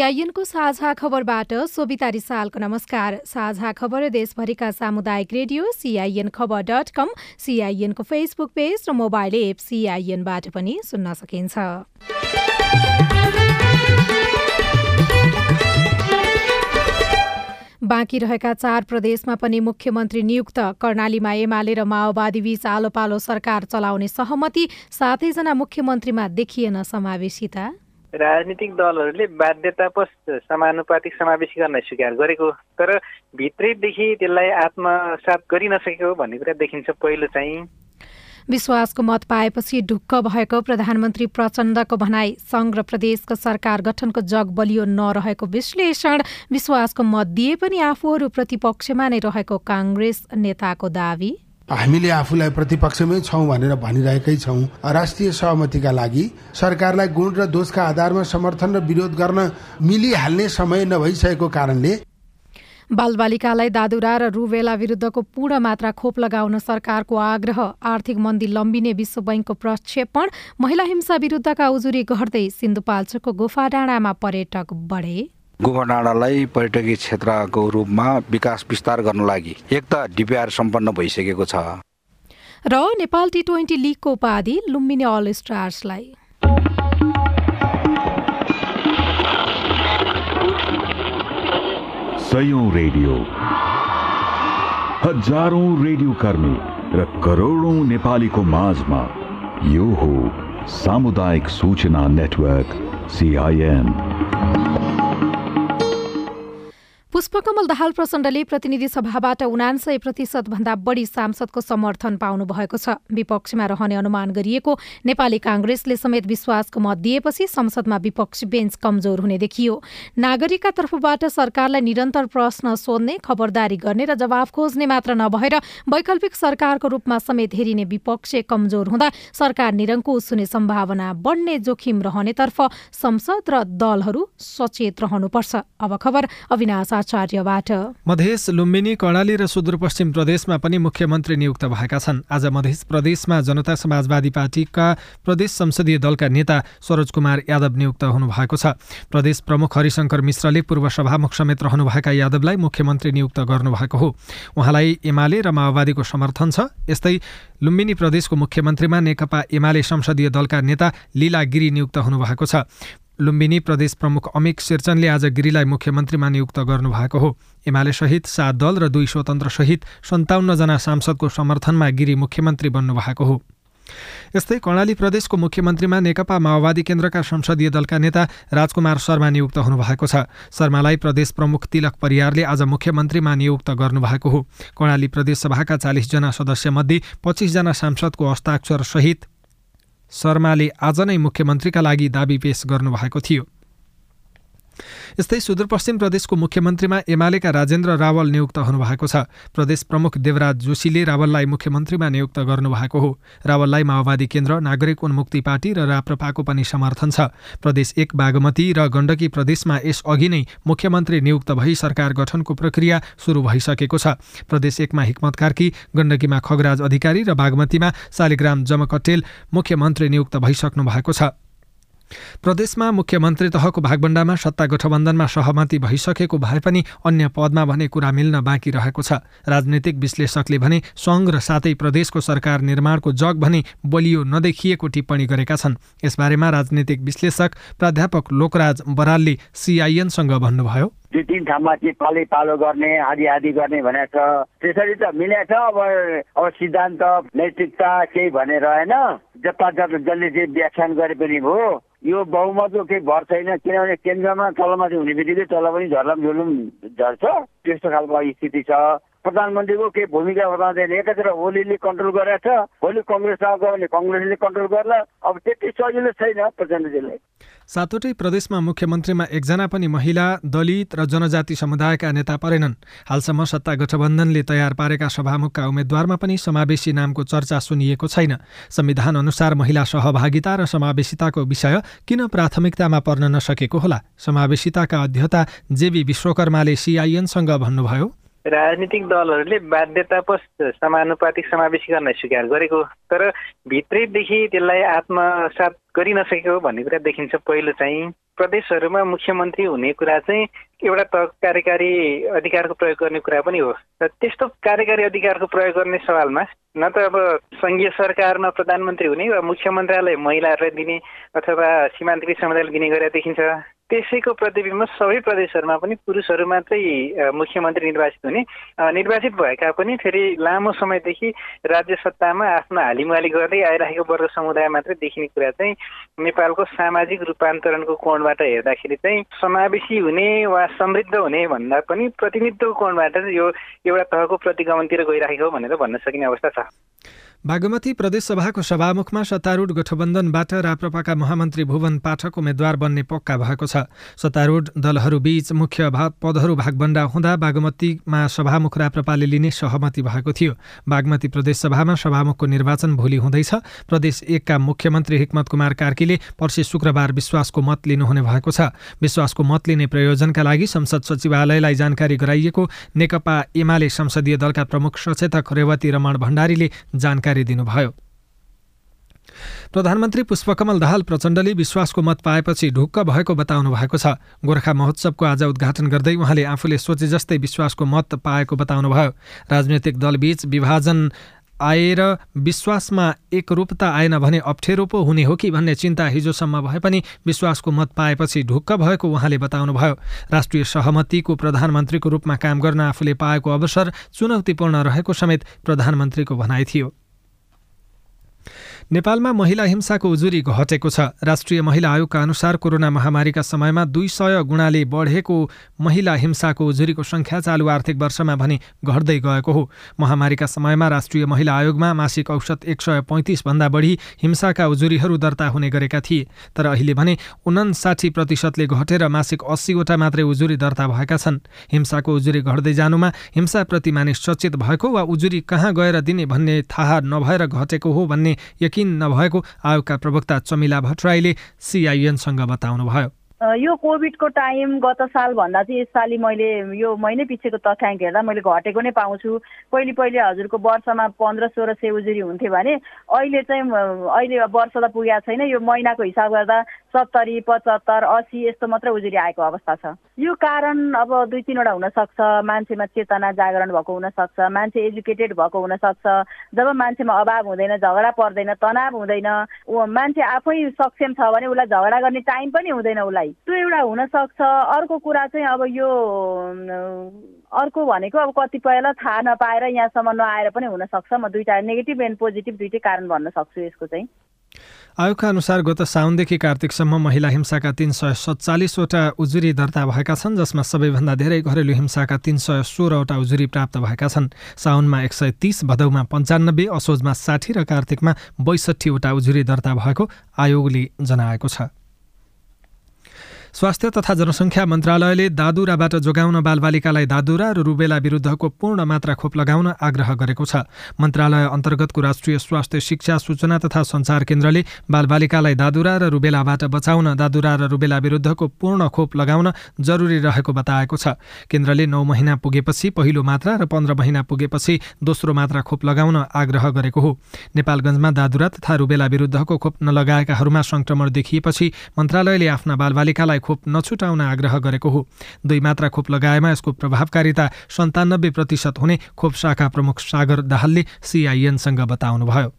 सिआइएनको साझा खबरबाट सोभिता रिसालको नमस्कार। साझा खबर देशभरिका सामुदायिक रेडियो सिआइएन खबर डट कम सिआइएनको फेसबुक पेज र मोबाइल एप सिआइएनबाट पनि सुन्न सकिन्छ। बाँकी रहेका चार प्रदेशमा पनि मुख्यमन्त्री नियुक्त कर्णालीमा एमाले र माओवादी बीच आलो पालो सरकार चलाउने सहमति सातैजना मुख्यमन्त्रीमा देखिएन समावेशिता। राजनीतिक दलहरूले बाध्यतापस समानुपातिक समावेशीकरण स्वीकार गरेको तर भित्रैदेखि त्यसलाई आत्मसात गरिनसकेको भन्ने कुरा देखिन्छ पहिलो चाहिँ। विश्वासको मत पाएपछि ढुक्क भएको प्रधानमन्त्री प्रचण्डको भनाई सङ्घ र प्रदेशको सरकार गठनको जग बलियो नरहेको विश्लेषण विश्वासको मत दिए पनि आफूहरू प्रतिपक्षमा नै रहेको काङ्ग्रेस नेताको दावी। हामीले आफूलाई प्रतिपक्षमै छौँ भनेर भनिरहेकै छौँ। राष्ट्रिय सहमतिका लागि सरकारलाई गुण र दोषका आधारमा समर्थन र विरोध गर्न मिलिहाल्ने समय नभइसकेको कारणले बालबालिकालाई दादुरा र रुवेला विरुद्धको पूर्ण मात्रा खोप लगाउन सरकारको आग्रह। आर्थिक मन्दी लम्बिने विश्व बैङ्कको प्रक्षेपण। महिला हिंसा विरुद्धका उजुरी घट्दै सिन्धुपाल्चोकको गुफा डाँडामा पर्यटक बढे। गुफा डाँडालाई पर्यटकीय क्षेत्रको रूपमा विकास विस्तार गर्न लागि एक त डिपिआर सम्पन्न भइसकेको छ। र नेपाल टी ट्वेन्टी लिगको उपाधि लुम्बिनी अल स्टार्सलाई। सयौं रेडियो। हजारौं रेडियो कर्मी र करोडौं नेपालीको माझमा यो हो सामुदायिक सूचना नेटवर्क सिआइएन पुष्पकमल दाहाल प्रचण्डले प्रतिनिधि सभाबाट उनान्सय प्रतिशत भन्दा बढी सांसदको समर्थन पाउनु भएको छ। विपक्षमा रहने अनुमान गरिएको नेपाली काङ्ग्रेसले समेत विश्वासको मत दिएपछि संसदमा विपक्षी बेन्च कमजोर हुने देखियो। नागरिकका तर्फबाट सरकारलाई निरन्तर प्रश्न सोध्ने खबरदारी गर्ने र जवाफ खोज्ने मात्र नभएर वैकल्पिक सरकारको रूपमा समेत हेरिने विपक्ष कमजोर हुँदा सरकार निरङ्कुश हुने सम्भावना बढ्ने जोखिम रहनेतर्फ संसद र दलहरू सचेत रहनुपर्छ। आचार्यबाट। मधेस लुम्बिनी कर्णाली र सुदूरपश्चिम प्रदेशमा पनि मुख्यमन्त्री नियुक्त भएका छन्। आज मध्य प्रदेशमा जनता समाजवादी पार्टीका प्रदेश संसदीय दलका नेता सरोज कुमार यादव नियुक्त हुनुभएको छ। प्रदेश प्रमुख हरिशङ्कर मिश्रले पूर्व सभामुख समेत रहनुभएका यादवलाई मुख्यमन्त्री नियुक्त गर्नुभएको हो। उहाँलाई एमाले र माओवादीको समर्थन छ। यस्तै लुम्बिनी प्रदेशको मुख्यमन्त्रीमा नेकपा एमाले संसदीय दलका नेता लीला गिरी नियुक्त हुनुभएको छ। लुम्बिनी प्रदेश प्रमुख अमिक सिर्चनले आज गिरीलाई मुख्यमन्त्रीमा नियुक्त गर्नुभएको हो। एमाले सहित सात दल र दुई स्वतन्त्र सहित सन्ताउन्नजना सांसदको समर्थनमा गिरी मुख्यमन्त्री बन्नुभएको हो। यस्तै कर्णाली प्रदेशको मुख्यमन्त्रीमा नेकपा माओवादी केन्द्रका संसदीय दलका नेता राजकुमार शर्मा नियुक्त हुनुभएको छ। शर्मालाई प्रदेश प्रमुख तिलक परियारले आज मुख्यमन्त्रीमा नियुक्त गर्नुभएको हो। कर्णाली प्रदेशसभाका चालिसजना सदस्यमध्ये पच्चिसजना सांसदको हस्ताक्षर सहित शर्माले आज नै मुख्यमन्त्रीका लागि दावी पेश गर्नुभएको थियो। यस्तै सुदूरपश्चिम प्रदेशको मुख्यमन्त्रीमा एमालेका राजेन्द्र रावल नियुक्त हुनुभएको छ। प्रदेश प्रमुख देवराज जोशीले रावललाई मुख्यमन्त्रीमा नियुक्त गर्नुभएको हो। रावललाई माओवादी केन्द्र नागरिक उन्मुक्ति पार्टी र राप्रपाको पनि समर्थन छ। प्रदेश एक बागमती र गण्डकी प्रदेशमा यस अघि नै मुख्यमन्त्री नियुक्त भई सरकार गठनको प्रक्रिया सुरु भइसकेको छ। प्रदेश एकमा हिक्मत कार्की गण्डकीमा खगराज अधिकारी र बागमतीमा शालिग्राम जमकटेल मुख्यमन्त्री नियुक्त भइसक्नु भएको छ। प्रदेशमा मुख्यमन्त्री तहको भागबण्डामा सत्ता गठबन्धनमा सहमति भइसकेको भए पनि अन्य पदमा भने कुरा मिल्न बाँकी रहेको छ। राजनैतिक विश्लेषकले भने सङ्घ र साथै प्रदेशको सरकार निर्माणको जग भने बलियो नदेखिएको टिप्पणी गरेका छन्। यसबारेमा राजनैतिक विश्लेषक प्राध्यापक लोकराज बरालले सिआइएनसँग भन्नुभयो। दुई तिन ठाउँमा चाहिँ पालै पालो गर्ने आदि आदि गर्ने भनेको छ। त्यसरी त मिलेको छ अब अब सिद्धान्त नैतिकता केही भनेर होइन। जता जसले चाहिँ व्याख्यान गरे पनि भयो यो बहुमतको केही भर छैन किनभने केन्द्रमा तलमाथि हुने बित्तिकै तल पनि झर्लम झुलुम झर्छ। त्यस्तो खालको स्थिति छ। प्रधानमन्त्रीको केही भूमिका बताउँदैन एकातिर ओलीले कन्ट्रोल गरेछ भोलि कङ्ग्रेसमा भने कङ्ग्रेसले कन्ट्रोल गर्ला। अब त्यति सजिलो छैन प्रचण्डजीलाई। सातवटै प्रदेशमा मुख्यमन्त्रीमा एकजना पनि महिला दलित र जनजाति समुदायका नेता परेनन्। हालसम्म सत्ता गठबन्धनले तयार पारेका सभामुखका उम्मेद्वारमा पनि समावेशी नामको चर्चा सुनिएको छैन। संविधान अनुसार महिला सहभागिता र समावेशिताको विषय किन प्राथमिकतामा पर्न नसकेको होला? समावेशिताका अध्यता जेबी विश्वकर्माले सिआइएनसँग भन्नुभयो। राजनीतिक दलहरूले बाध्यतापस समानुपातिक समावेशी गर्न स्वीकार गरेको तर भित्रैदेखि त्यसलाई आत्मसात गरि नसकेको भन्ने कुरा देखिन्छ पहिलो चाहिँ। प्रदेशहरूमा मुख्यमन्त्री हुने कुरा चाहिँ एउटा त कार्यकारी अधिकारको प्रयोग गर्ने कुरा पनि हो। र त्यस्तो कार्यकारी अधिकारको प्रयोग गर्ने सवालमा न त अब सङ्घीय सरकारमा प्रधानमन्त्री हुने वा मुख्य मन्त्रालय महिलाहरूलाई दिने अथवा सीमान्तकृत समुदायलाई दिने गरेर देखिन्छ। त्यसैको प्रतिबिम्ब सबै प्रदेशहरूमा पनि पुरुषहरू मात्रै मुख्यमन्त्री निर्वाचित हुने। निर्वाचित भएका पनि फेरि लामो समयदेखि राज्य सत्तामा आफ्नो हालिमुहाली गर्दै आइरहेको वर्ग समुदाय मात्रै देखिने कुरा चाहिँ नेपालको सामाजिक रूपान्तरणको कोणबाट हेर्दाखेरि चाहिँ समावेशी हुने वा समृद्ध हुने भन्दा पनि प्रतिनिधित्वको कोणबाट यो एउटा तहको प्रतिगमनतिर गइरहेको भनेर भन्न सकिने अवस्था छ। बागमती प्रदेशसभाको सभामुखमा सत्तारूढ गठबन्धनबाट राप्रपाका महामन्त्री भुवन पाठक उम्मेद्वार बन्ने पक्का भएको छ। सत्तारूढ दलहरूबीच मुख्य पदहरू भागबण्डा हुँदा बागमतीमा सभामुख राप्रपाले लिने सहमति भएको थियो। बागमती प्रदेशसभामा सभामुखको निर्वाचन भोलि हुँदैछ। प्रदेश एकका मुख्यमन्त्री हिक्मत कुमार कार्कीले पर्सि शुक्रबार विश्वासको मत लिनुहुने भएको छ। विश्वासको मत लिने प्रयोजनका लागि संसद सचिवालयलाई जानकारी गराइएको नेकपा एमाले संसदीय दलका प्रमुख सचेतक रेवती रमण भण्डारीले जानकारी जानकारी दिनुभयो। प्रधानमन्त्री पुष्पकमल दाहाल प्रचण्डले विश्वासको मत पाएपछि ढुक्क भएको बताउनु भएको छ। गोर्खा महोत्सवको आज उद्घाटन गर्दै उहाँले आफूले सोचे जस्तै विश्वासको मत पाएको बताउनुभयो। राजनैतिक दलबीच विभाजन आएर विश्वासमा एकरूपता आएन भने अप्ठ्यारो पो हुने हो कि भन्ने चिन्ता हिजोसम्म भए पनि विश्वासको मत पाएपछि ढुक्क भएको उहाँले बताउनुभयो। राष्ट्रिय सहमतिको प्रधानमन्त्रीको रूपमा काम गर्न आफूले पाएको अवसर चुनौतीपूर्ण रहेको समेत प्रधानमन्त्रीको भनाइ थियो। नेपालमा महिला हिंसाको उजुरी घटेको छ। राष्ट्रिय महिला आयोगका अनुसार कोरोना महामारीका समयमा दुई सय गुणाले बढेको महिला हिंसाको उजुरीको सङ्ख्या चालु आर्थिक वर्षमा भने घट्दै गएको हो। महामारीका समयमा राष्ट्रिय महिला आयोगमा मासिक औसत एक सय पैँतिसभन्दा बढी हिंसाका उजुरीहरू दर्ता हुने गरेका थिए। तर अहिले भने उनासाठी प्रतिशतले घटेर मासिक अस्सीवटा मात्रै उजुरी दर्ता भएका छन्। हिंसाको उजुरी घट्दै जानुमा हिंसाप्रति मानिस सचेत भएको वा उजुरी कहाँ गएर दिने भन्ने थाहा नभएर घटेको हो भन्ने यकिन नभएको आयोगका प्रवक्ता चमिला भट्टराईले सिआइएनसँग बताउनुभयो। यो कोभिडको टाइम गत सालभन्दा चाहिँ यसपालि मैले यो महिनै पछिको तथ्याङ्क हेर्दा मैले घटेको नै पाउँछु। पहिले पहिले हजुरको वर्षमा पन्ध्र सोह्र सय उजुरी हुन्थ्यो भने अहिले चाहिँ अहिले वर्ष त पुगेको छैन। यो महिनाको हिसाब गर्दा सत्तरी पचहत्तर असी यस्तो मात्रै उजुरी आएको अवस्था छ। यो कारण अब दुई तिनवटा हुनसक्छ। मान्छेमा चेतना जागरण भएको हुनसक्छ। मान्छे एजुकेटेड भएको हुनसक्छ। जब मान्छेमा अभाव हुँदैन झगडा पर्दैन तनाव हुँदैन मान्छे आफै सक्षम छ भने उसलाई झगडा गर्ने टाइम पनि हुँदैन उसलाई। त्यो एउटा हुनसक्छ अर्को कुरा चाहिँ अब यो अर्को भनेको अब कतिपयलाई थाहा नपाएर यहाँसम्म नआएर पनि हुनसक्छ म दुइटा नेगेटिभ एन्ड पोजिटिभ दुइटै कारण भन्न सक्छु यसको चाहिँ। आयोगका अनुसार गत साउनदेखि कार्तिकसम्म महिला हिंसाका तीन सय सत्तालिसवटा उजुरी दर्ता भएका छन् जसमा सबैभन्दा धेरै घरेलु हिंसाका तीन सय सोह्रवटा उजुरी प्राप्त भएका छन्। साउनमा एक सय तीस भदौमा पन्चानब्बे असोजमा साठी र कार्तिकमा बैसठीवटा उजुरी दर्ता भएको आयोगले जनाएको छ। स्वास्थ्य तथा जनसङ्ख्या मन्त्रालयले दादुराबाट जोगाउन बालबालिकालाई दादुरा र रुबेला विरुद्धको पूर्ण मात्रा खोप लगाउन आग्रह गरेको छ। मन्त्रालय अन्तर्गतको राष्ट्रिय स्वास्थ्य शिक्षा सूचना तथा सञ्चार केन्द्रले बालबालिकालाई दादुरा र रुबेलाबाट बचाउन दादुरा र रुबेला विरुद्धको पूर्ण खोप लगाउन जरुरी रहेको बताएको छ। केन्द्रले नौ महिना पुगेपछि पहिलो मात्रा र पन्ध्र महिना पुगेपछि दोस्रो मात्रा खोप लगाउन आग्रह गरेको हो। नेपालगञ्जमा दादुरा तथा रुबेला विरुद्धको खोप नलगाएकाहरूमा संक्रमण देखिएपछि मन्त्रालयले आफ्ना बालबालिकालाई खोप नछुटाउन आग्रह गरेको हो। दुई मात्रा खोप लगाएमा यसको प्रभावकारिता सन्तानब्बे प्रतिशत हुने खोप शाखा प्रमुख सागर दाहालले सिआइएनसँग बताउनुभयो।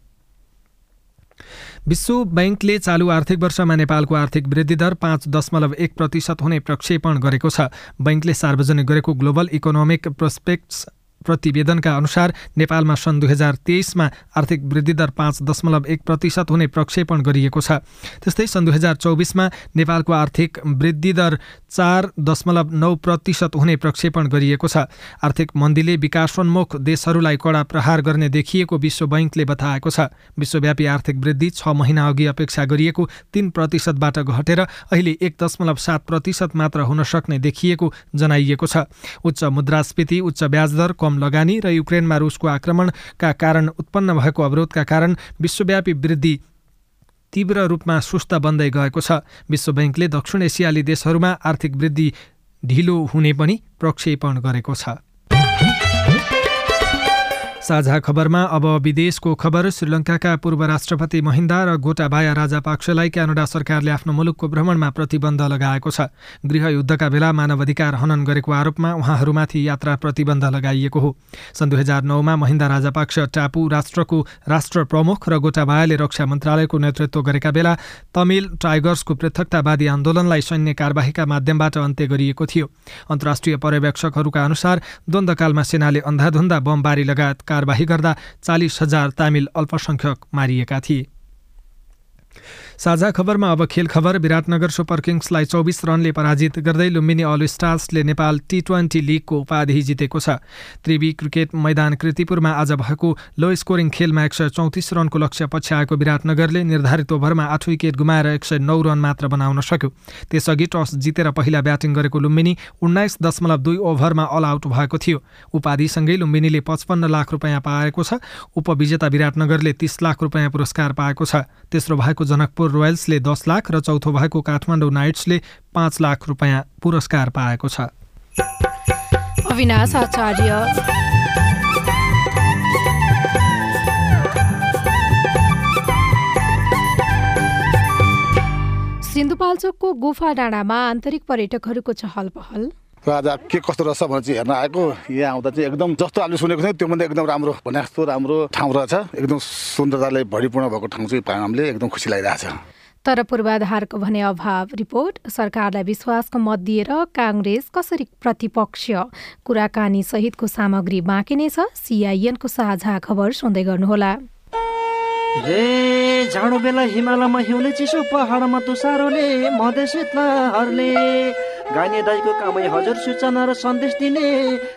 विश्व ब्याङ्कले चालु आर्थिक वर्षमा नेपालको आर्थिक वृद्धि दर पाँच दशमलव एक प्रतिशत हुने प्रक्षेपण गरेको छ। बैङ्कले सार्वजनिक गरेको ग्लोबल इकोनोमिक प्रोस्पेक्ट्स प्रतिवेदनका अनुसार नेपालमा सन् दुई हजार तेइसमा आर्थिक वृद्धि दर पाँच दशमलव एक प्रतिशत हुने प्रक्षेपण गरिएको छ। त्यस्तै सन् दुई हजार चौबिसमा नेपालको आर्थिक वृद्धि दर चार दशमलव नौ प्रतिशत हुने प्रक्षेपण गरिएको छ। आर्थिक मन्दीले विकासोन्मुख देशहरूलाई कडा प्रहार गर्ने देखिएको विश्व बैङ्कले बताएको छ। विश्वव्यापी आर्थिक वृद्धि छ महिना अघि अपेक्षा गरिएको तीन प्रतिशतबाट घटेर अहिले एक दशमलव सात प्रतिशत मात्र हुन सक्ने देखिएको जनाइएको छ। उच्च मुद्रास्फीति उच्च ब्याजदर कम लगानी र युक्रेनमा रुसको आक्रमणका कारण उत्पन्न भएको अवरोधका कारण विश्वव्यापी वृद्धि तीव्र रूपमा सुस्त बन्दै गएको छ। विश्व ब्याङ्कले दक्षिण एसियाली देशहरूमा आर्थिक वृद्धि ढिलो हुने पनि प्रक्षेपण गरेको छ। साझा खबरमा अब विदेशको खबर श्रीलङ्काका पूर्व राष्ट्रपति महिन्दा र गोटाबाया राजापाक्सेलाई क्यानाडा सरकारले आफ्नो मुलुकको भ्रमणमा प्रतिबन्ध लगाएको छ। गृहयुद्धका बेला मानवाधिकार हनन गरेको आरोपमा उहाँहरूमाथि यात्रा प्रतिबन्ध लगाइएको हो। सन् दुई हजार नौमा महिन्दा राजापाक्ष टापु राष्ट्रको राष्ट्र प्रमुख र गोटाबायाले रक्षा मन्त्रालयको नेतृत्व गरेका बेला तमिल टाइगर्सको पृथकतावादी आन्दोलनलाई सैन्य कार्यवाहीका माध्यमबाट अन्त्य गरिएको थियो। अन्तर्राष्ट्रिय पर्यवेक्षकहरूका अनुसार द्वन्द्वकालमा सेनाले अन्धाधुन्दा बमबारी लगायत कारवाही गर्दा चालिस हजार तामिल अल्पसङ्ख्यक मारिएका थिए। साझा खबरमा अब खेल खबर विराटनगर सुपर किङ्सलाई चौबिस रनले पराजित गर्दै लुम्बिनी अल स्टार्सले नेपाल टी ट्वेन्टी लिगको उपाधि जितेको छ। त्रिवी क्रिकेट मैदान कृतिपुरमा आज भएको लो स्कोरिङ खेलमा एक सय चौतिस रनको लक्ष्य पछ्याएको विराटनगरले निर्धारित ओभरमा आठ विकेट गुमाएर एक सय नौ रन मात्र बनाउन सक्यो। त्यसअघि टस जितेर पहिला ब्याटिङ गरेको लुम्बिनी उन्नाइस दशमलव दुई ओभरमा अल आउट भएको थियो। उपाधिसँगै लुम्बिनीले पचपन्न लाख रुपियाँ पाएको छ। उपविजेता विराटनगरले तीस लाख रुपियाँ पुरस्कार पाएको छ। तेस्रो भएको जनकपुर रोयल्सले दस लाख र चौथो भएको काठमाडौँ नाइट्सले पाँच लाख रुपियाँ पुरस्कार पाएको छ। अविनाश आचार्य। सिन्धुपाल्चोकको गुफा डाँडामा आन्तरिक पर्यटकहरूको चहल पहल आज के कस्तो रहेछ भनेर चाहिँ हेर्न आएको। यहाँ आउँदा चाहिँ एकदम जस्तो आलु सुनेको थियो त्योभन्दा एकदम राम्रो भने जस्तो राम्रो ठाउँ रहेछ। एकदम सुन्दरताले भरिपूर्ण भएको ठाउँ चाहिँ हामीले एकदम खुसी लागिरहेको छ। तर पूर्वाधारको भने अभाव रिपोर्ट सरकारलाई विश्वासको मत दिएर काङ्ग्रेस कसरी प्रतिपक्ष? कुराकानी सहितको सामग्री बाँकी नै छ। सिआइएनको साझा खबर सुन्दै गर्नुहोला। जाडो बेला हिमालयमा हिउँले चिसो पहाडमा तुसारोले मधेसहरूले गाइने दाईको कामै हजुर सूचना र सन्देश दिने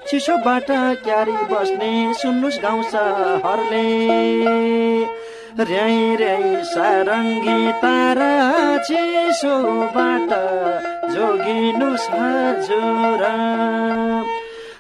चिसोबाट क्यारी बस्ने सुन्नुहोस् गाउँछ हरले र्याई र्याई सारङ्गी तारा चिसोबाट जोगिनुहोस् हजुर।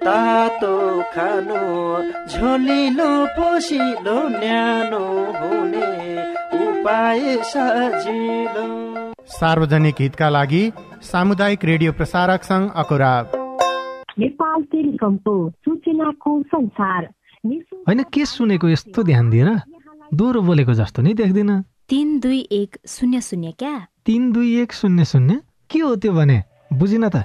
तातो खानु झोलिलो पोसिलो न्यानो हुने उपाय सजिलो। सार्वजनिक हितका लागि सामुदायिक रेडियो प्रसारक संघ अकुरा नेपाल टेलिकमको सूचनाको संसार। होइन के सुनेको यस्तो ध्यान दिएर दोहोरो बोलेको जस्तो नि देख्दिन। तिन दुई एक शून्य शून्य क्या? तिन दुई एक शून्य शून्य? के हो त्यो भने? बुझिन त।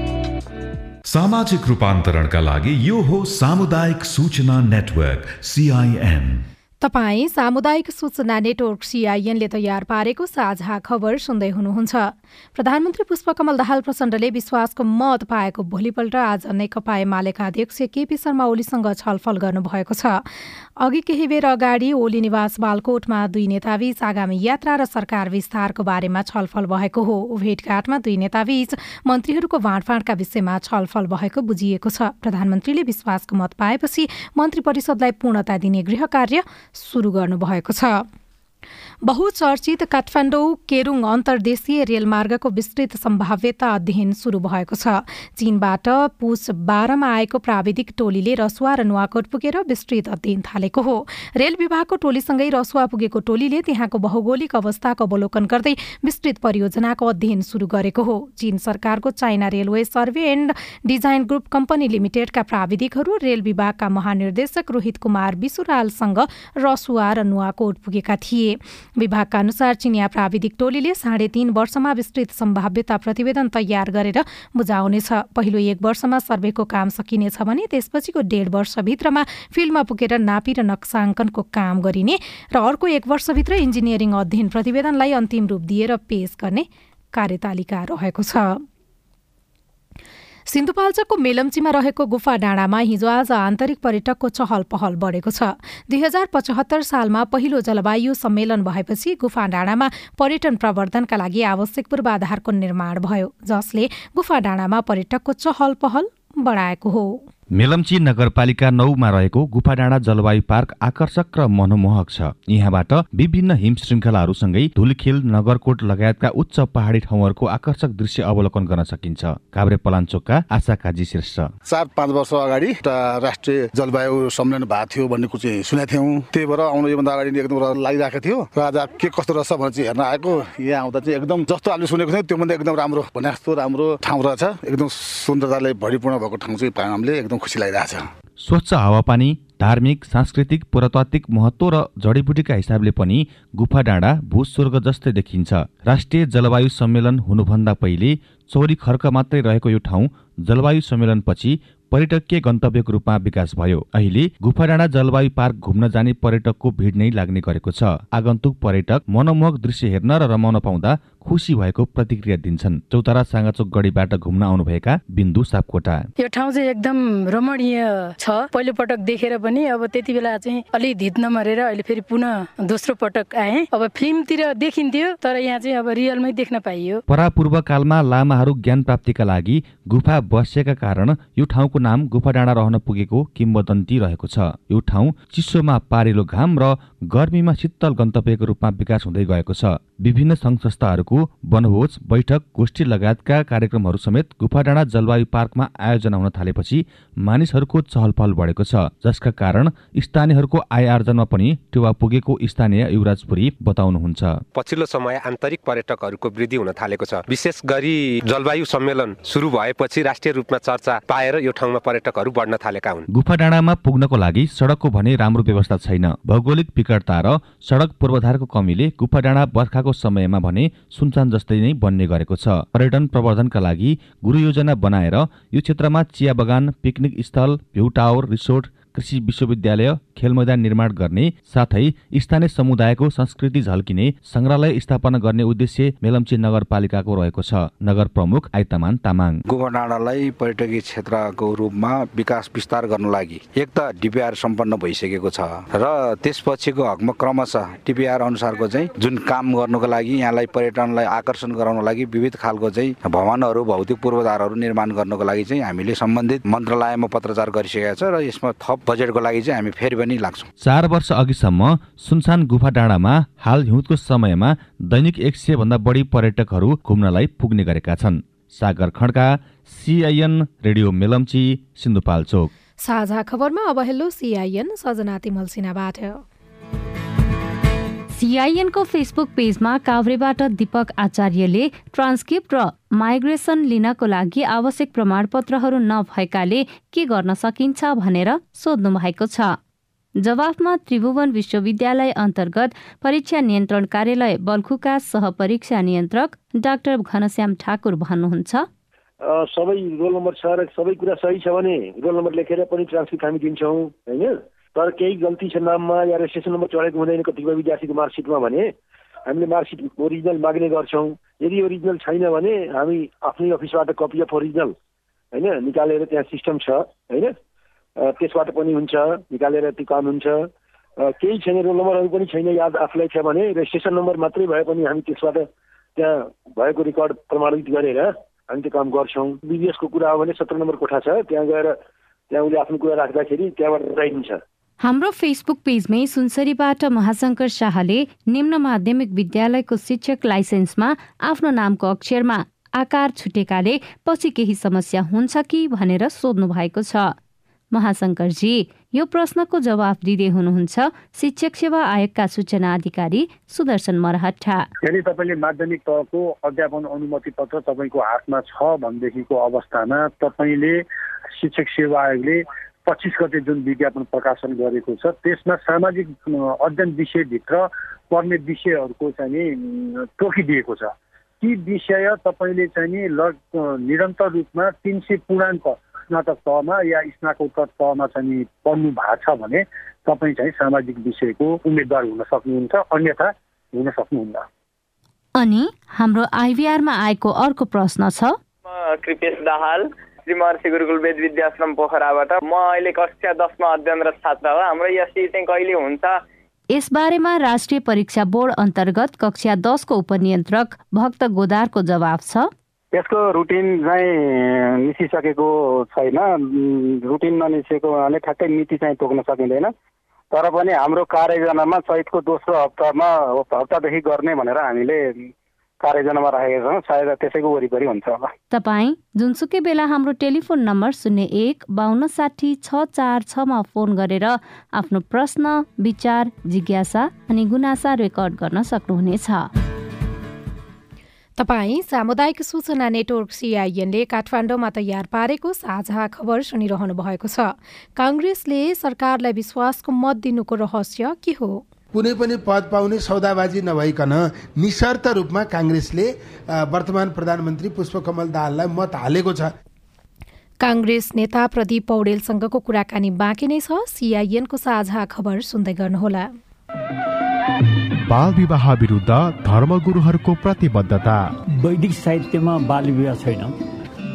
सामाजिक रूपान्तरणका लागि यो हो सामुदायिक सूचना नेटवर्क सिआइएन तपाईँ सामुदायिक सूचना नेटवर्क सिआइएनले तयार पारेको साझा खबर सुन्दै हुनुहुन्छ। प्रधानमन्त्री पुष्पकमल दाहाल प्रचण्डले विश्वासको मत पाएको भोलिपल्ट आज नेकपा एमालेका अध्यक्ष केपी शर्मा ओलीसँग छलफल गर्नुभएको छ। अघि केही बेर अगाडि ओली निवास बालकोटमा दुई नेताबीच आगामी यात्रा र सरकार विस्तारको बारेमा छलफल भएको हो। भेटघाटमा दुई नेताबीच मन्त्रीहरूको बाँडफाँडका विषयमा छलफल भएको बुझिएको छ। प्रधानमन्त्रीले विश्वासको मत पाएपछि मन्त्री परिषदलाई पूर्णता दिने गृह कार्य सुरु गर्नुभएको छ। बहुचर्चित काठमाडौँ केरुङ अन्तर्देशीय रेलमार्गको विस्तृत सम्भाव्यता अध्ययन शुरू भएको छ। चीनबाट पुस बाह्रमा आएको प्राविधिक टोलीले रसुवा र नुवाकोट पुगेर विस्तृत अध्ययन थालेको हो। रेल विभागको टोलीसँगै रसुवा पुगेको टोलीले त्यहाँको भौगोलिक अवस्थाको अवलोकन गर्दै विस्तृत परियोजनाको अध्ययन शुरू गरेको हो। चीन सरकारको China railway survey and design group company लिमिटेडका प्राविधिकहरू रेल विभागका महानिर्देशक रोहित कुमार विसुरालसँग रसुवा र नुवाकोट पुगेका थिए। विभागका अनुसार चिनिया प्राविधिक टोलीले साढे तीन वर्षमा विस्तृत सम्भाव्यता प्रतिवेदन तयार गरेर बुझाउनेछ। पहिलो एक वर्षमा सर्वेको काम सकिनेछ भने त्यसपछिको डेढ वर्षभित्रमा फिल्डमा पुगेर नापी र नक्साङ्कनको काम गरिने र अर्को एक वर्षभित्र इन्जिनियरिङ अध्ययन प्रतिवेदनलाई अन्तिम रूप दिएर पेश गर्ने कार्यतालिका रहेको छ। सिन्धुपाल्चोकको मेलम्चीमा रहेको गुफा डाँडामा हिजो आज आन्तरिक पर्यटकको चहल पहल बढेको छ। दुई हजार पचहत्तर सालमा पहिलो जलवायु सम्मेलन भएपछि गुफा डाँडामा पर्यटन प्रवर्धनका लागि आवश्यक पूर्वाधारको निर्माण भयो जसले गुफा डाँडामा पर्यटकको चहल पहल बढाएको हो। मेलम्ची नगरपालिका नौमा रहेको गुफाडाँडा जलवायु पार्क आकर्षक र मनमोहक छ। यहाँबाट विभिन्न हिम श्रृङ्खलाहरूसँगै धुलखेल नगरकोट लगायतका उच्च पहाडी ठाउँहरूको आकर्षक दृश्य अवलोकन गर्न सकिन्छ। काभ्रे पलाञ्चोकका आशा काजी शीर्ष चार पाँच वर्ष अगाडि एउटा राष्ट्रिय जलवायु सम्मेलन भएको थियो भन्ने चाहिँ सुनेको थियौँ। त्यही भएर आउनु योभन्दा अगाडि एकदम लागिरहेको थियो। र आज के कस्तो रहेछ भनेर चाहिँ हेर्न आएको। यहाँ आउँदा चाहिँ एकदम जस्तो हामीले सुनेको थियौँ। त्योभन्दा एकदम राम्रो भने जस्तो राम्रो ठाउँ रहेछ। एकदम सुन्दरताले भरिपूर्ण भएको ठाउँ चाहिँ हामीले एकदम खुसी लागिरहेछ। स्वच्छ हावापानी धार्मिक सांस्कृतिक पुरातात्विक महत्व र जडीबुटीका हिसाबले पनि गुफा डाँडा भूस्वर्ग जस्तै देखिन्छ। राष्ट्रिय जलवायु सम्मेलन हुनुभन्दा पहिले चौरी खर्क मात्रै रहेको यो ठाउँ जलवायु सम्मेलनपछि पर्यटकीय गन्तव्यको रूपमा विकास भयो। अहिले गुफाडाँडा जलवायु पार्क घुम्न जाने पर्यटकको भिड नै लाग्ने गरेको छ। आगन्तुक पर्यटक मनमोहक दृश्य हेर्न र रमाउन पाउँदा खुसी भएको प्रतिक्रिया दिन्छन्। चौतारा साँगाचोक गढीबाट घुम्न आउनुभएका बिन्दु सापकोटा। यो ठाउँ चाहिँ एकदम रमणीय छ। पहिलो पटक देखेर पनि अब त्यति बेला चाहिँ अलिक धित नमरेर अहिले फेरि पुनः दोस्रो पटक आए। अब फिल्मतिर देखिन्थ्यो तर यहाँ चाहिँ अब रियलमै देख्न पाइयो। परापूर्व कालमा लामाहरू ज्ञान प्राप्तिका लागि गुफा बसेका कारण यो ठाउँको नाम गुफा डाँडा रहन पुगेको किम्बदन्ती रहेको छ। यो ठाउँ चिसोमा पारेलो घाम र गर्मीमा शीतल गन्तव्यको रूपमा विकास हुँदै गएको छ। विभिन्न सङ्घ संस्थाहरूको वनभोज बैठक गोष्ठी लगायतका कार्यक्रमहरू समेत गुफाडाँडा जलवायु पार्कमा आयोजना हुन थालेपछि मानिसहरूको चहल पहल बढेको छ। जसका कारण स्थानीयहरूको आय आर्जनमा पनि टेवा पुगेको स्थानीय युवराजपुरी बताउनुहुन्छ। पछिल्लो समय आन्तरिक पर्यटकहरूको वृद्धि हुन थालेको छ। विशेष गरी जलवायु सम्मेलन सुरु भएपछि राष्ट्रिय रूपमा चर्चा पाएर यो ठाउँमा पर्यटकहरू बढ्न थालेका हुन्। गुफा डाँडामा पुग्नको लागि सडकको भने राम्रो व्यवस्था छैन। भौगोलिक विकटता र सडक पूर्वाधारको कमीले गुफा डाँडा बर्खाको समयमा भने सुनसान जस्तै नै बन्ने गरेको छ। पर्यटन प्रवर्धनका लागि गुरु योजना बनाएर यो क्षेत्रमा चिया बगान पिकनिक स्थल भ्यू टावर रिसोर्ट कृषि विश्वविद्यालय खेल मैदान निर्माण गर्ने साथै स्थानीय समुदायको संस्कृति झल्किने संग्रहालय स्थापना गर्ने उद्देश्य मेलम्ची नगरपालिकाको रहेको छ। नगर प्रमुख आइतमान तामाङ। गोबरडाँडालाई पर्यटकीय क्षेत्रको रूपमा विकास विस्तार गर्न लागि एक त डिपिआर सम्पन्न भइसकेको छ र त्यसपछिको हकमा क्रमशः डिपिआर अनुसारको चाहिँ जुन काम गर्नुको लागि यहाँलाई पर्यटनलाई आकर्षण गराउनको लागि विविध खालको चाहिँ भवनहरू भौतिक पूर्वाधारहरू निर्माण गर्नको लागि चाहिँ हामीले सम्बन्धित मन्त्रालयमा पत्रचार गरिसकेका छ र यसमा थप बजेटको लागि चाहिँ हामी फेरि पनि लाग्छौँ। चार वर्ष अघिसम्म सुनसान गुफा डाँडामा हाल हिउँदको समयमा दैनिक एक सय भन्दा बढी पर्यटकहरू घुम्नलाई पुग्ने गरेका छन्। Sagar Khadka CIN radio Melamchi Sindhupalchok. साझा खबरमा अब हेलो सिआइएन सजना तिमल सिन्हाबाट। सिआइएनको फेसबुक पेजमा काभ्रेबाट दीपक आचार्यले ट्रान्सक्रिप्ट र माइग्रेसन लिनको लागि आवश्यक प्रमाणपत्रहरू नभएकाले के गर्न सकिन्छ भनेर सोध्नु भएको छ। जवाफमा त्रिभुवन विश्वविद्यालय अन्तर्गत परीक्षा नियन्त्रण कार्यालय बल्खुका सहपरीक्षा नियन्त्रक डाक्टर घनश्याम ठाकुर भन्नुहुन्छ। सबै रोल नम्बर छ र सबै कुरा सही छ भने रोल नम्बर लेखेर पनि ट्रान्सक्रिप्ट हामी दिन्छौँ होइन? तर केही गल्ती छ नाममा या रेजिस्ट्रेसन नम्बर चढेको हुँदैन कतिपय विद्यार्थीको मार्कसिटमा भने हामीले मार्कसिट ओरिजिनल माग्ने गर्छौँ। यदि ओरिजिनल छैन भने हामी आफ्नै अफिसबाट कपी अफ ओरिजिनल होइन निकालेर त्यहाँ सिस्टम छ होइन त्यसबाट पनि हुन्छ निकालेर त्यो काम हुन्छ। केही छैन रोल नम्बरहरू पनि छैन याद आफूलाई छ भने रेजिस्ट्रेसन नम्बर मात्रै भए पनि हामी त्यसबाट त्यहाँ भएको रेकर्ड प्रमाणित गरेर हामी त्यो काम गर्छौँ। बिबिएसको कुरा हो भने सत्र नम्बर कोठा छ त्यहाँ गएर त्यहाँ उसले आफ्नो कुरा राख्दाखेरि त्यहाँबाट हटाइदिन्छ हाम्रो फेसबुक पेजमै सुनसरीबाट महाशङ्कर शाहले निम्न माध्यमिक विद्यालयको शिक्षक लाइसेन्समा आफ्नो नामको अक्षरमा आकार छुटेकाले पछि केही समस्या हुन्छ कि भनेर सोध्नु भएको छ। महाशङ्करजी यो प्रश्नको जवाफ दिँदै हुनुहुन्छ शिक्षक सेवा आयोगका सूचना अधिकारी सुदर्शन मरहट्टा। यदि तपाईँले माध्यमिक तहको अध्यापन अनुमति पत्र तपाईँको हातमा छ भनेदेखिको अवस्थामा तपाईँले शिक्षक सेवा आयोगले पच्चिस गते जुन विज्ञापन प्रकाशन गरेको छ त्यसमा सामाजिक अध्ययन विषयभित्र पर्ने विषयहरूको चाहिँ नि तोकिदिएको छ। ती विषय तपाईँले चाहिँ नि लग निरन्तर रूपमा तिन सय पूर्णाङ्क स्नातक तहमा या स्नाकोत्तर तहमा चाहिँ नि पढ्नु भएको छ भने तपाईँ चाहिँ सामाजिक विषयको उम्मेद्वार हुन सक्नुहुन्छ अन्यथा हुन सक्नुहुन्न। अनि हाम्रो आइभीआरमा आएको अर्को प्रश्न छ। कृपेश दाहाल श्री महर्षि गुरुकुल वेद विद्याश्रम पोखराबाट। म अहिले कक्षा दसमा अध्ययनरत छात्र हो। हाम्रो एससी चाहिँ कहिले हुन्छ? यसबारेमा राष्ट्रिय परीक्षा बोर्ड अन्तर्गत कक्षा दसको उपनियन्त्रक भक्त गोदारको जवाब छ। यसको रुटिन चाहिँ निस्किसकेको छैन। रुटिन ननिस्केको भने ठ्याक्कै मिति चाहिँ तोक्न सकिँदैन। तर पनि हाम्रो कार्ययोजनामा चैतको दोस्रो हप्तामा हप्तादेखि गर्ने भनेर हामीले कार्ययोजनामा राखेका छौँ। सायद त्यसैको वरिपरि हुन्छ होला। तपाईँ जुनसुकै बेला हाम्रो टेलिफोन नम्बर शून्य एक बाहन्न साठी छ चार छमा फोन गरेर आफ्नो प्रश्न विचार जिज्ञासा अनि गुनासा रेकर्ड गर्न सक्नुहुनेछ। तपाईँ सामुदायिक सूचना नेटवर्क सिआइएनले काठमाडौँमा तयार पारेको साझा खबर सुनिरहनु भएको छ। काङ्ग्रेसले सरकारलाई विश्वासको मत दिनुको रहस्य के हो? कुनै पनि पद पाउने सौदाबाजी नभइकन निशर्त रूपमा काङ्ग्रेसले वर्तमान प्रधानमन्त्री पुष्पकमल दाहाललाई मत हालेको छ। काङ्ग्रेस नेता प्रदीप पौडेलसँगको कुराकानी बाँकी नै छ। सिआइएनको साझा खबर सुन्दै गर्नुहोला। बाल विवाह विरुद्ध धर्मगुरुहरूको प्रतिबद्धता। वैदिक साहित्यमा बाल विवाह छैन।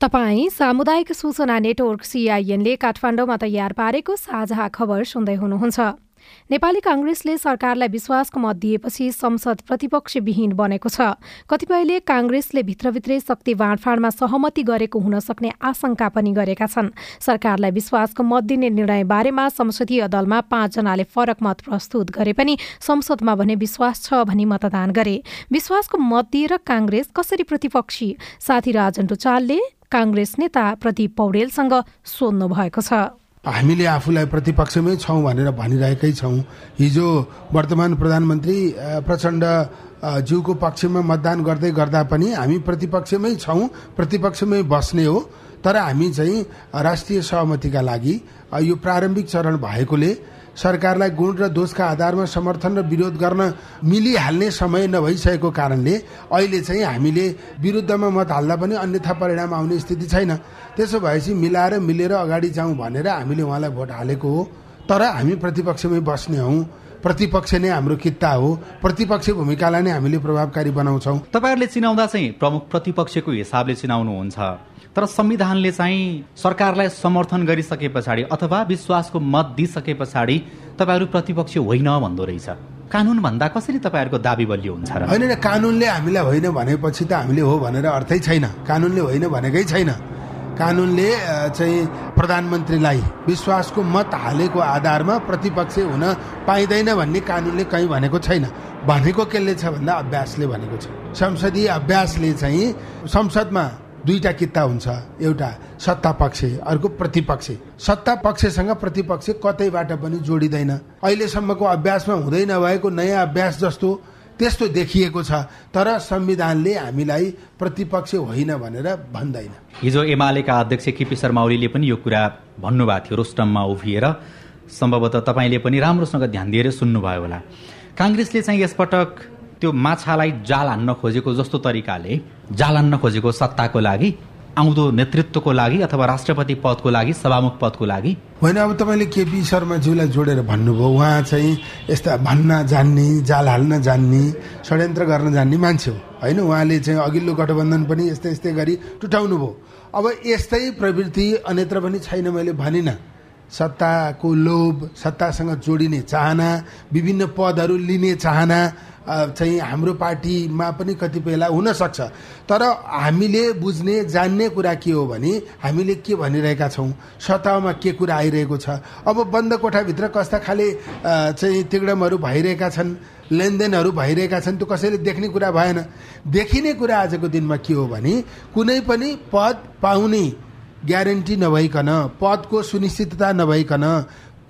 तपाई सामुदायिक सूचना नेटवर्क सिआइएनले काठमाडौँमा तयार पारेको साझा खबर सुन्दै हुनुहुन्छ। नेपाली काङ्ग्रेसले सरकारलाई विश्वासको मत दिएपछि संसद प्रतिपक्षविहीन बनेको छ। कतिपयले काङ्ग्रेसले भित्रभित्रै शक्ति बाँडफाँडमा सहमति गरेको हुन सक्ने आशंका पनि गरेका छन्। सरकारलाई विश्वासको मत दिने निर्णय बारेमा संसदीय दलमा पाँचजनाले फरक मत प्रस्तुत गरे पनि संसदमा भने विश्वास छ भनी मतदान गरे। विश्वासको मत दिएर काङ्ग्रेस कसरी प्रतिपक्षी? साथी राजन रुचालले काङ्ग्रेस नेता प्रदीप पौडेलसँग सोध्नु भएको छ। हामीले आफूलाई प्रतिपक्षमै छौँ भनेर भनिरहेकै छौँ। हिजो वर्तमान प्रधानमन्त्री प्रचण्ड ज्यूको पक्षमा मतदान गर्दै गर्दा पनि हामी प्रतिपक्षमै छौँ प्रतिपक्षमै बस्ने हो। तर हामी चाहिँ राष्ट्रिय सहमतिका लागि यो प्रारम्भिक चरण भएकोले सरकारलाई गुण र दोषका आधारमा समर्थन र विरोध गर्न मिलिहाल्ने समय नभइसकेको कारणले अहिले चाहिँ हामीले विरुद्धमा मत हाल्दा पनि अन्यथा परिणाम आउने स्थिति छैन। त्यसो भएपछि मिलाएर मिलेर अगाडि जाउँ भनेर हामीले उहाँलाई भोट हालेको हो। तर हामी प्रतिपक्षमै बस्ने हौ। प्रतिपक्ष नै हाम्रो किता हो। प्रतिपक्ष भूमिकालाई नै हामीले प्रभावकारी बनाउँछौँ। तपाईँहरूले चिनाउँदा चाहिँ प्रमुख प्रतिपक्षको हिसाबले चिनाउनुहुन्छ। तर संविधानले चाहिँ सरकारलाई समर्थन गरिसके पछाडि अथवा विश्वासको मत दिइसके पछाडि तपाईँहरू प्रतिपक्ष होइन भन्दो रहेछ। कानुन भन्दा कसरी तपाईँहरूको दावी बलियो हुन्छ र? होइन कानुनले हामीलाई होइन भनेपछि त हामीले हो भनेर अर्थै छैन। कानुनले होइन भनेकै छैन। कानुनले चाहिँ प्रधानमन्त्रीलाई विश्वासको मत हालेको आधारमा प्रतिपक्ष हुन पाइँदैन भन्ने कानुनले कहीँ भनेको छैन। भनेको केले छ भन्दा अभ्यासले भनेको छ। संसदीय अभ्यासले चाहिँ संसदमा दुईटा किता हुन्छ एउटा सत्ता पक्ष अर्को प्रतिपक्ष। सत्ता पक्षसँग प्रतिपक्ष कतैबाट पनि जोडिँदैन। अहिलेसम्मको अभ्यासमा हुँदै नभएको नयाँ अभ्यास जस्तो त्यस्तो देखिएको छ तर संविधानले हामीलाई प्रतिपक्ष होइन भनेर भन्दैन। हिजो एमालेका अध्यक्ष केपी शर्मा ओलीले पनि यो कुरा भन्नुभएको थियो रोस्टममा उभिएर। सम्भवतः तपाईँले पनि राम्रोसँग ध्यान दिएर सुन्नुभयो होला। काङ्ग्रेसले चाहिँ यसपटक त्यो माछालाई जाल हान्न खोजेको जस्तो तरिकाले जाल हान्न खोजेको सत्ताको लागि आउँदो नेतृत्वको लागि अथवा राष्ट्रपति पदको लागि सभामुख पदको लागि। होइन अब तपाईँले केपी शर्माज्यूलाई जोडेर भन्नुभयो उहाँ चाहिँ यस्ता भन्न जान्ने जाल हाल्न जान्ने षड्यन्त्र गर्न जान्ने मान्छे हो। होइन उहाँले चाहिँ अघिल्लो गठबन्धन पनि यस्तै यस्तै गरी टुटाउनु भयो। अब यस्तै प्रवृत्ति अन्यत्र पनि छैन मैले भनिनँ। सत्ताको लोभ सत्तासँग जोडिने चाहना विभिन्न पदहरू लिने चाहना चाहिँ हाम्रो पार्टीमा पनि कतिपयलाई हुनसक्छ। तर हामीले बुझ्ने जान्ने कुरा के हो भने हामीले के भनिरहेका छौँ? सतहमा के कुरा आइरहेको छ? अब बन्द कोठाभित्र कस्ता खाले चाहिँ तिगडमहरू भइरहेका छन् लेनदेनहरू भइरहेका छन् त्यो कसैले देख्ने कुरा भएन। देखिने कुरा आजको दिनमा के हो भने कुनै पनि पद पाउने ग्यारेन्टी नभइकन पदको सुनिश्चितता नभइकन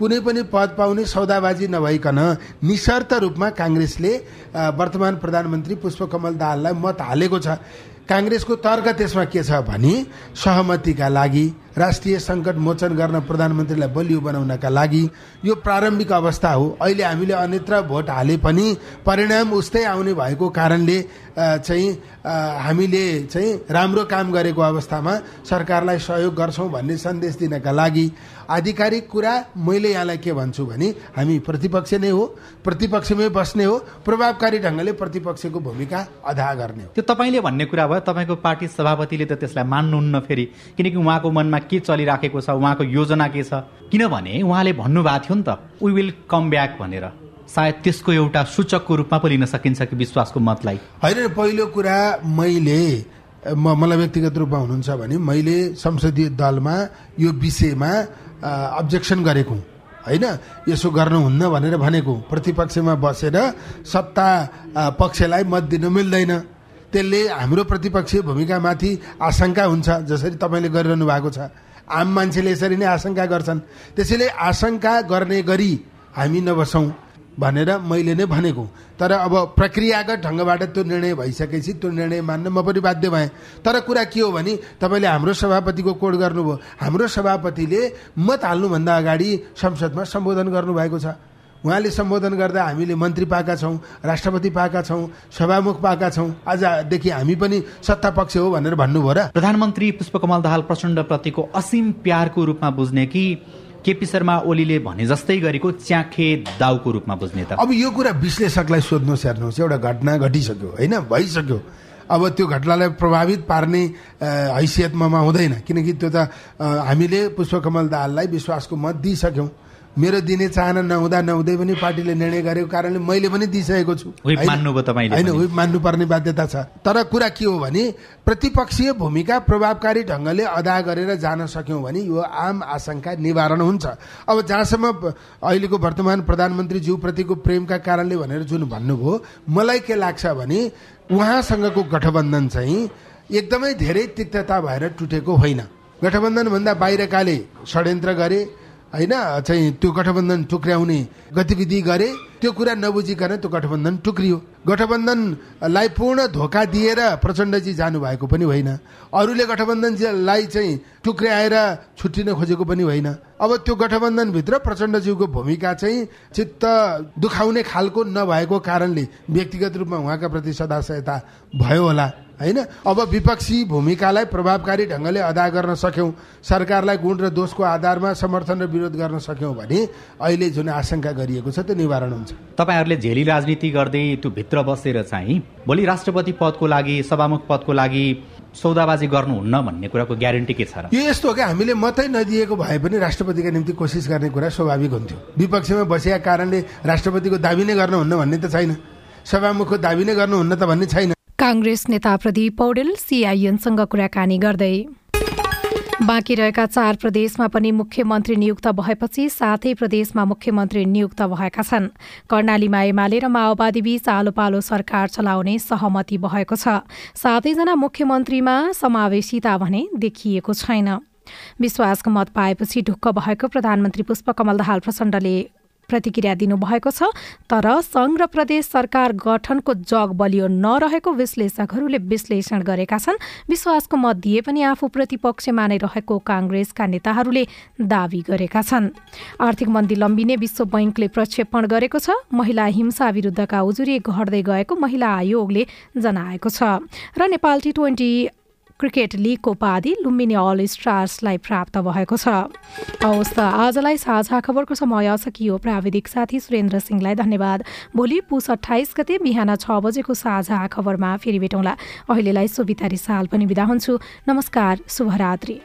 कुनै पनि पद पाउने सौदाबाजी नभइकन निशर्त रूपमा काङ्ग्रेसले वर्तमान प्रधानमन्त्री पुष्पकमल दाहाललाई मत हालेको छ। काङ्ग्रेसको तर्क त्यसमा के छ भने सहमतिका लागि राष्ट्रिय सङ्कट मोचन गर्न प्रधानमन्त्रीलाई बलियो बनाउनका लागि यो प्रारम्भिक अवस्था हो। अहिले हामीले अन्यत्र भोट हाले पनि परिणाम उस्तै आउने भएको कारणले चाहिँ हामीले चाहिँ राम्रो काम गरेको अवस्थामा सरकारलाई सहयोग गर्छौँ भन्ने सन्देश दिनका लागि आधिकारिक कुरा मैले यहाँलाई के भन्छु भने हामी प्रतिपक्ष नै हो प्रतिपक्षमै बस्ने हो प्रभावकारी ढङ्गले प्रतिपक्षको भूमिका अदा गर्ने हो। त्यो तपाईँले भन्ने कुरा भयो तपाईँको पार्टी सभापतिले त त्यसलाई मान्नुहुन्न फेरि किनकि उहाँको मनमा के चलिराखेको छ उहाँको योजना के छ? किनभने उहाँले भन्नुभएको थियो नि त वी विल कम ब्याक भनेर। सायद त्यसको एउटा सूचकको रूपमा पो लिन सकिन्छ कि विश्वासको मतलाई? होइन पहिलो कुरा मैले म मलाई व्यक्तिगत रूपमा हुनुहुन्छ भने मैले संसदीय दलमा यो विषयमा अब्जेक्सन गरेको होइन? यसो गर्नुहुन्न भनेर भनेको प्रतिपक्षमा बसेर सत्ता पक्षलाई मत दिन मिल्दैन। त्यसले हाम्रो प्रतिपक्षीय भूमिकामाथि आशंका हुन्छ जसरी तपाईँले गरिरहनु भएको छ। आम मान्छेले यसरी नै आशंका गर्छन्। त्यसैले आशंका गर्ने गरी हामी नबसौँ। भनेर मैले नै भनेको तर अब प्रक्रियागत ढङ्गबाट त्यो निर्णय भइसकेपछि त्यो निर्णय मान्न म पनि बाध्य भएँ। तर कुरा के हो भने तपाईँले हाम्रो सभापतिको कोड गर्नुभयो। हाम्रो सभापतिले मत हाल्नुभन्दा अगाडि संसदमा सम्बोधन गर्नुभएको छ। उहाँले सम्बोधन गर्दा हामीले मन्त्री पाएका छौँ राष्ट्रपति पाएका छौँ सभामुख पाएका छौँ। आजदेखि हामी पनि सत्ता पक्ष हो भनेर भन्नुभयो र प्रधानमन्त्री पुष्पकमल दाहाल प्रचण्डप्रतिको असीम प्यारको रूपमा बुझ्ने कि केपी शर्मा ओलीले भने जस्तै गरेको च्याखे दाउको रूपमा बुझ्ने त। अब यो कुरा विश्लेषकलाई सोध्नुहोस् हेर्नुहोस् एउटा घटना घटिसक्यो होइन? भइसक्यो। अब त्यो घटनालाई प्रभावित पार्ने हैसियतमा हुँदैन। किनकि त्यो त हामीले पुष्पकमल दाहाललाई विश्वासको मत दिइसक्यौँ। मेरो दिने चाहना नहुँदा नहुँदै पनि पार्टीले निर्णय गरेको कारणले मैले पनि दिइसकेको छु। होइन? विप मान्नुपर्ने बाध्यता छ। तर कुरा के हो भने प्रतिपक्षीय भूमिका प्रभावकारी ढङ्गले अदा गरेर जान सक्यौँ भने यो आम आशंका निवारण हुन्छ। अब जहाँसम्म अहिलेको वर्तमान प्रधानमन्त्रीज्यूप्रतिको प्रेमका कारणले भनेर जुन भन्नुभयो मलाई के लाग्छ भने उहाँसँगको गठबन्धन चाहिँ एकदमै धेरै तिक्तता भएर टुटेको होइन। गठबन्धनभन्दा बाहिरकाले षड्यन्त्र गरे होइन? चाहिँ त्यो गठबन्धन टुक्र्याउने गतिविधि गरे त्यो कुरा नबुझिकन त्यो गठबन्धन टुक्रियो। गठबन्धनलाई पूर्ण धोका दिएर प्रचण्डजी जानुभएको पनि होइन। अरूले गठबन्धनलाई चाहिँ टुक्र्याएर छुट्टिन खोजेको पनि होइन। अब त्यो गठबन्धनभित्र प्रचण्डज्यूको भूमिका चाहिँ चित्त दुखाउने खालको नभएको कारणले व्यक्तिगत रूपमा उहाँका प्रति सदाशयता भयो होला। होइन? अब विपक्षी भूमिकालाई प्रभावकारी ढङ्गले अदा गर्न सक्यौँ सरकारलाई गुण र दोषको आधारमा समर्थन र विरोध गर्न सक्यौँ भने अहिले जुन आशंका गरिएको छ त्यो निवारण हुन्छ। तपाईँहरूले झेली राजनीति गर्दै त्यो भित्र बसेर चाहिँ भोलि राष्ट्रपति पदको लागि सभामुख पदको लागि सौदाबाजी गर्नुहुन्न भन्ने कुराको ग्यारेन्टी के छ र? यो यस्तो हो कि हामीले मात्रै नदिएको भए पनि राष्ट्रपतिका निम्ति कोसिस गर्ने कुरा स्वाभाविक हुन्थ्यो। विपक्षमा बसेका कारणले राष्ट्रपतिको दावी नै गर्नुहुन्न भन्ने त छैन। सभामुखको दावी नै गर्नुहुन्न त भन्ने छैन। काङ्ग्रेस नेता प्रदीप पौडेल सिआइएनसँग कुराकानी गर्दै। बाँकी रहेका चार प्रदेशमा पनि मुख्यमन्त्री नियुक्त भएपछि सातै प्रदेशमा मुख्यमन्त्री नियुक्त भएका छन्। कर्णालीमा एमाले र माओवादी बीच आलो पालो सरकार चलाउने सहमति भएको छ। सातैजना मुख्यमन्त्रीमा समावेशिता भने देखिएको छैन। विश्वासको मत पाएपछि ढुक्क भएको प्रधानमन्त्री पुष्पकमल दाहाल प्रचण्डले प्रतिक्रिया दिनुभएको छ तर सङ्घ र प्रदेश सरकार गठनको जग बलियो नरहेको विश्लेषकहरूले विश्लेषण गरेका छन्। विश्वासको मत दिए पनि आफू प्रतिपक्षमा नै रहेको काङ्ग्रेसका नेताहरूले दावी गरेका छन्। आर्थिक मन्दी लम्बिने विश्व बैङ्कले प्रक्षेपण गरेको छ महिला हिंसा विरुद्धका उजुरी घट्दै गएको महिला आयोगले जनाएको छ। र नेपाल टी ट्वेन्टी क्रिकेट लिगको उपाधि लुम्बिनी अल स्टार्सलाई प्राप्त भएको छ। हवस् त आजलाई साझा खबरको समय सकियो। प्राविधिक साथी सुरेन्द्र सिंहलाई धन्यवाद। भोलि पुस अठाइस गते बिहान छ बजेको साझा खबरमा फेरि भेटौँला। अहिलेलाई सुविता रिसाल पनि बिदा हुन्छु। नमस्कार शुभरात्री।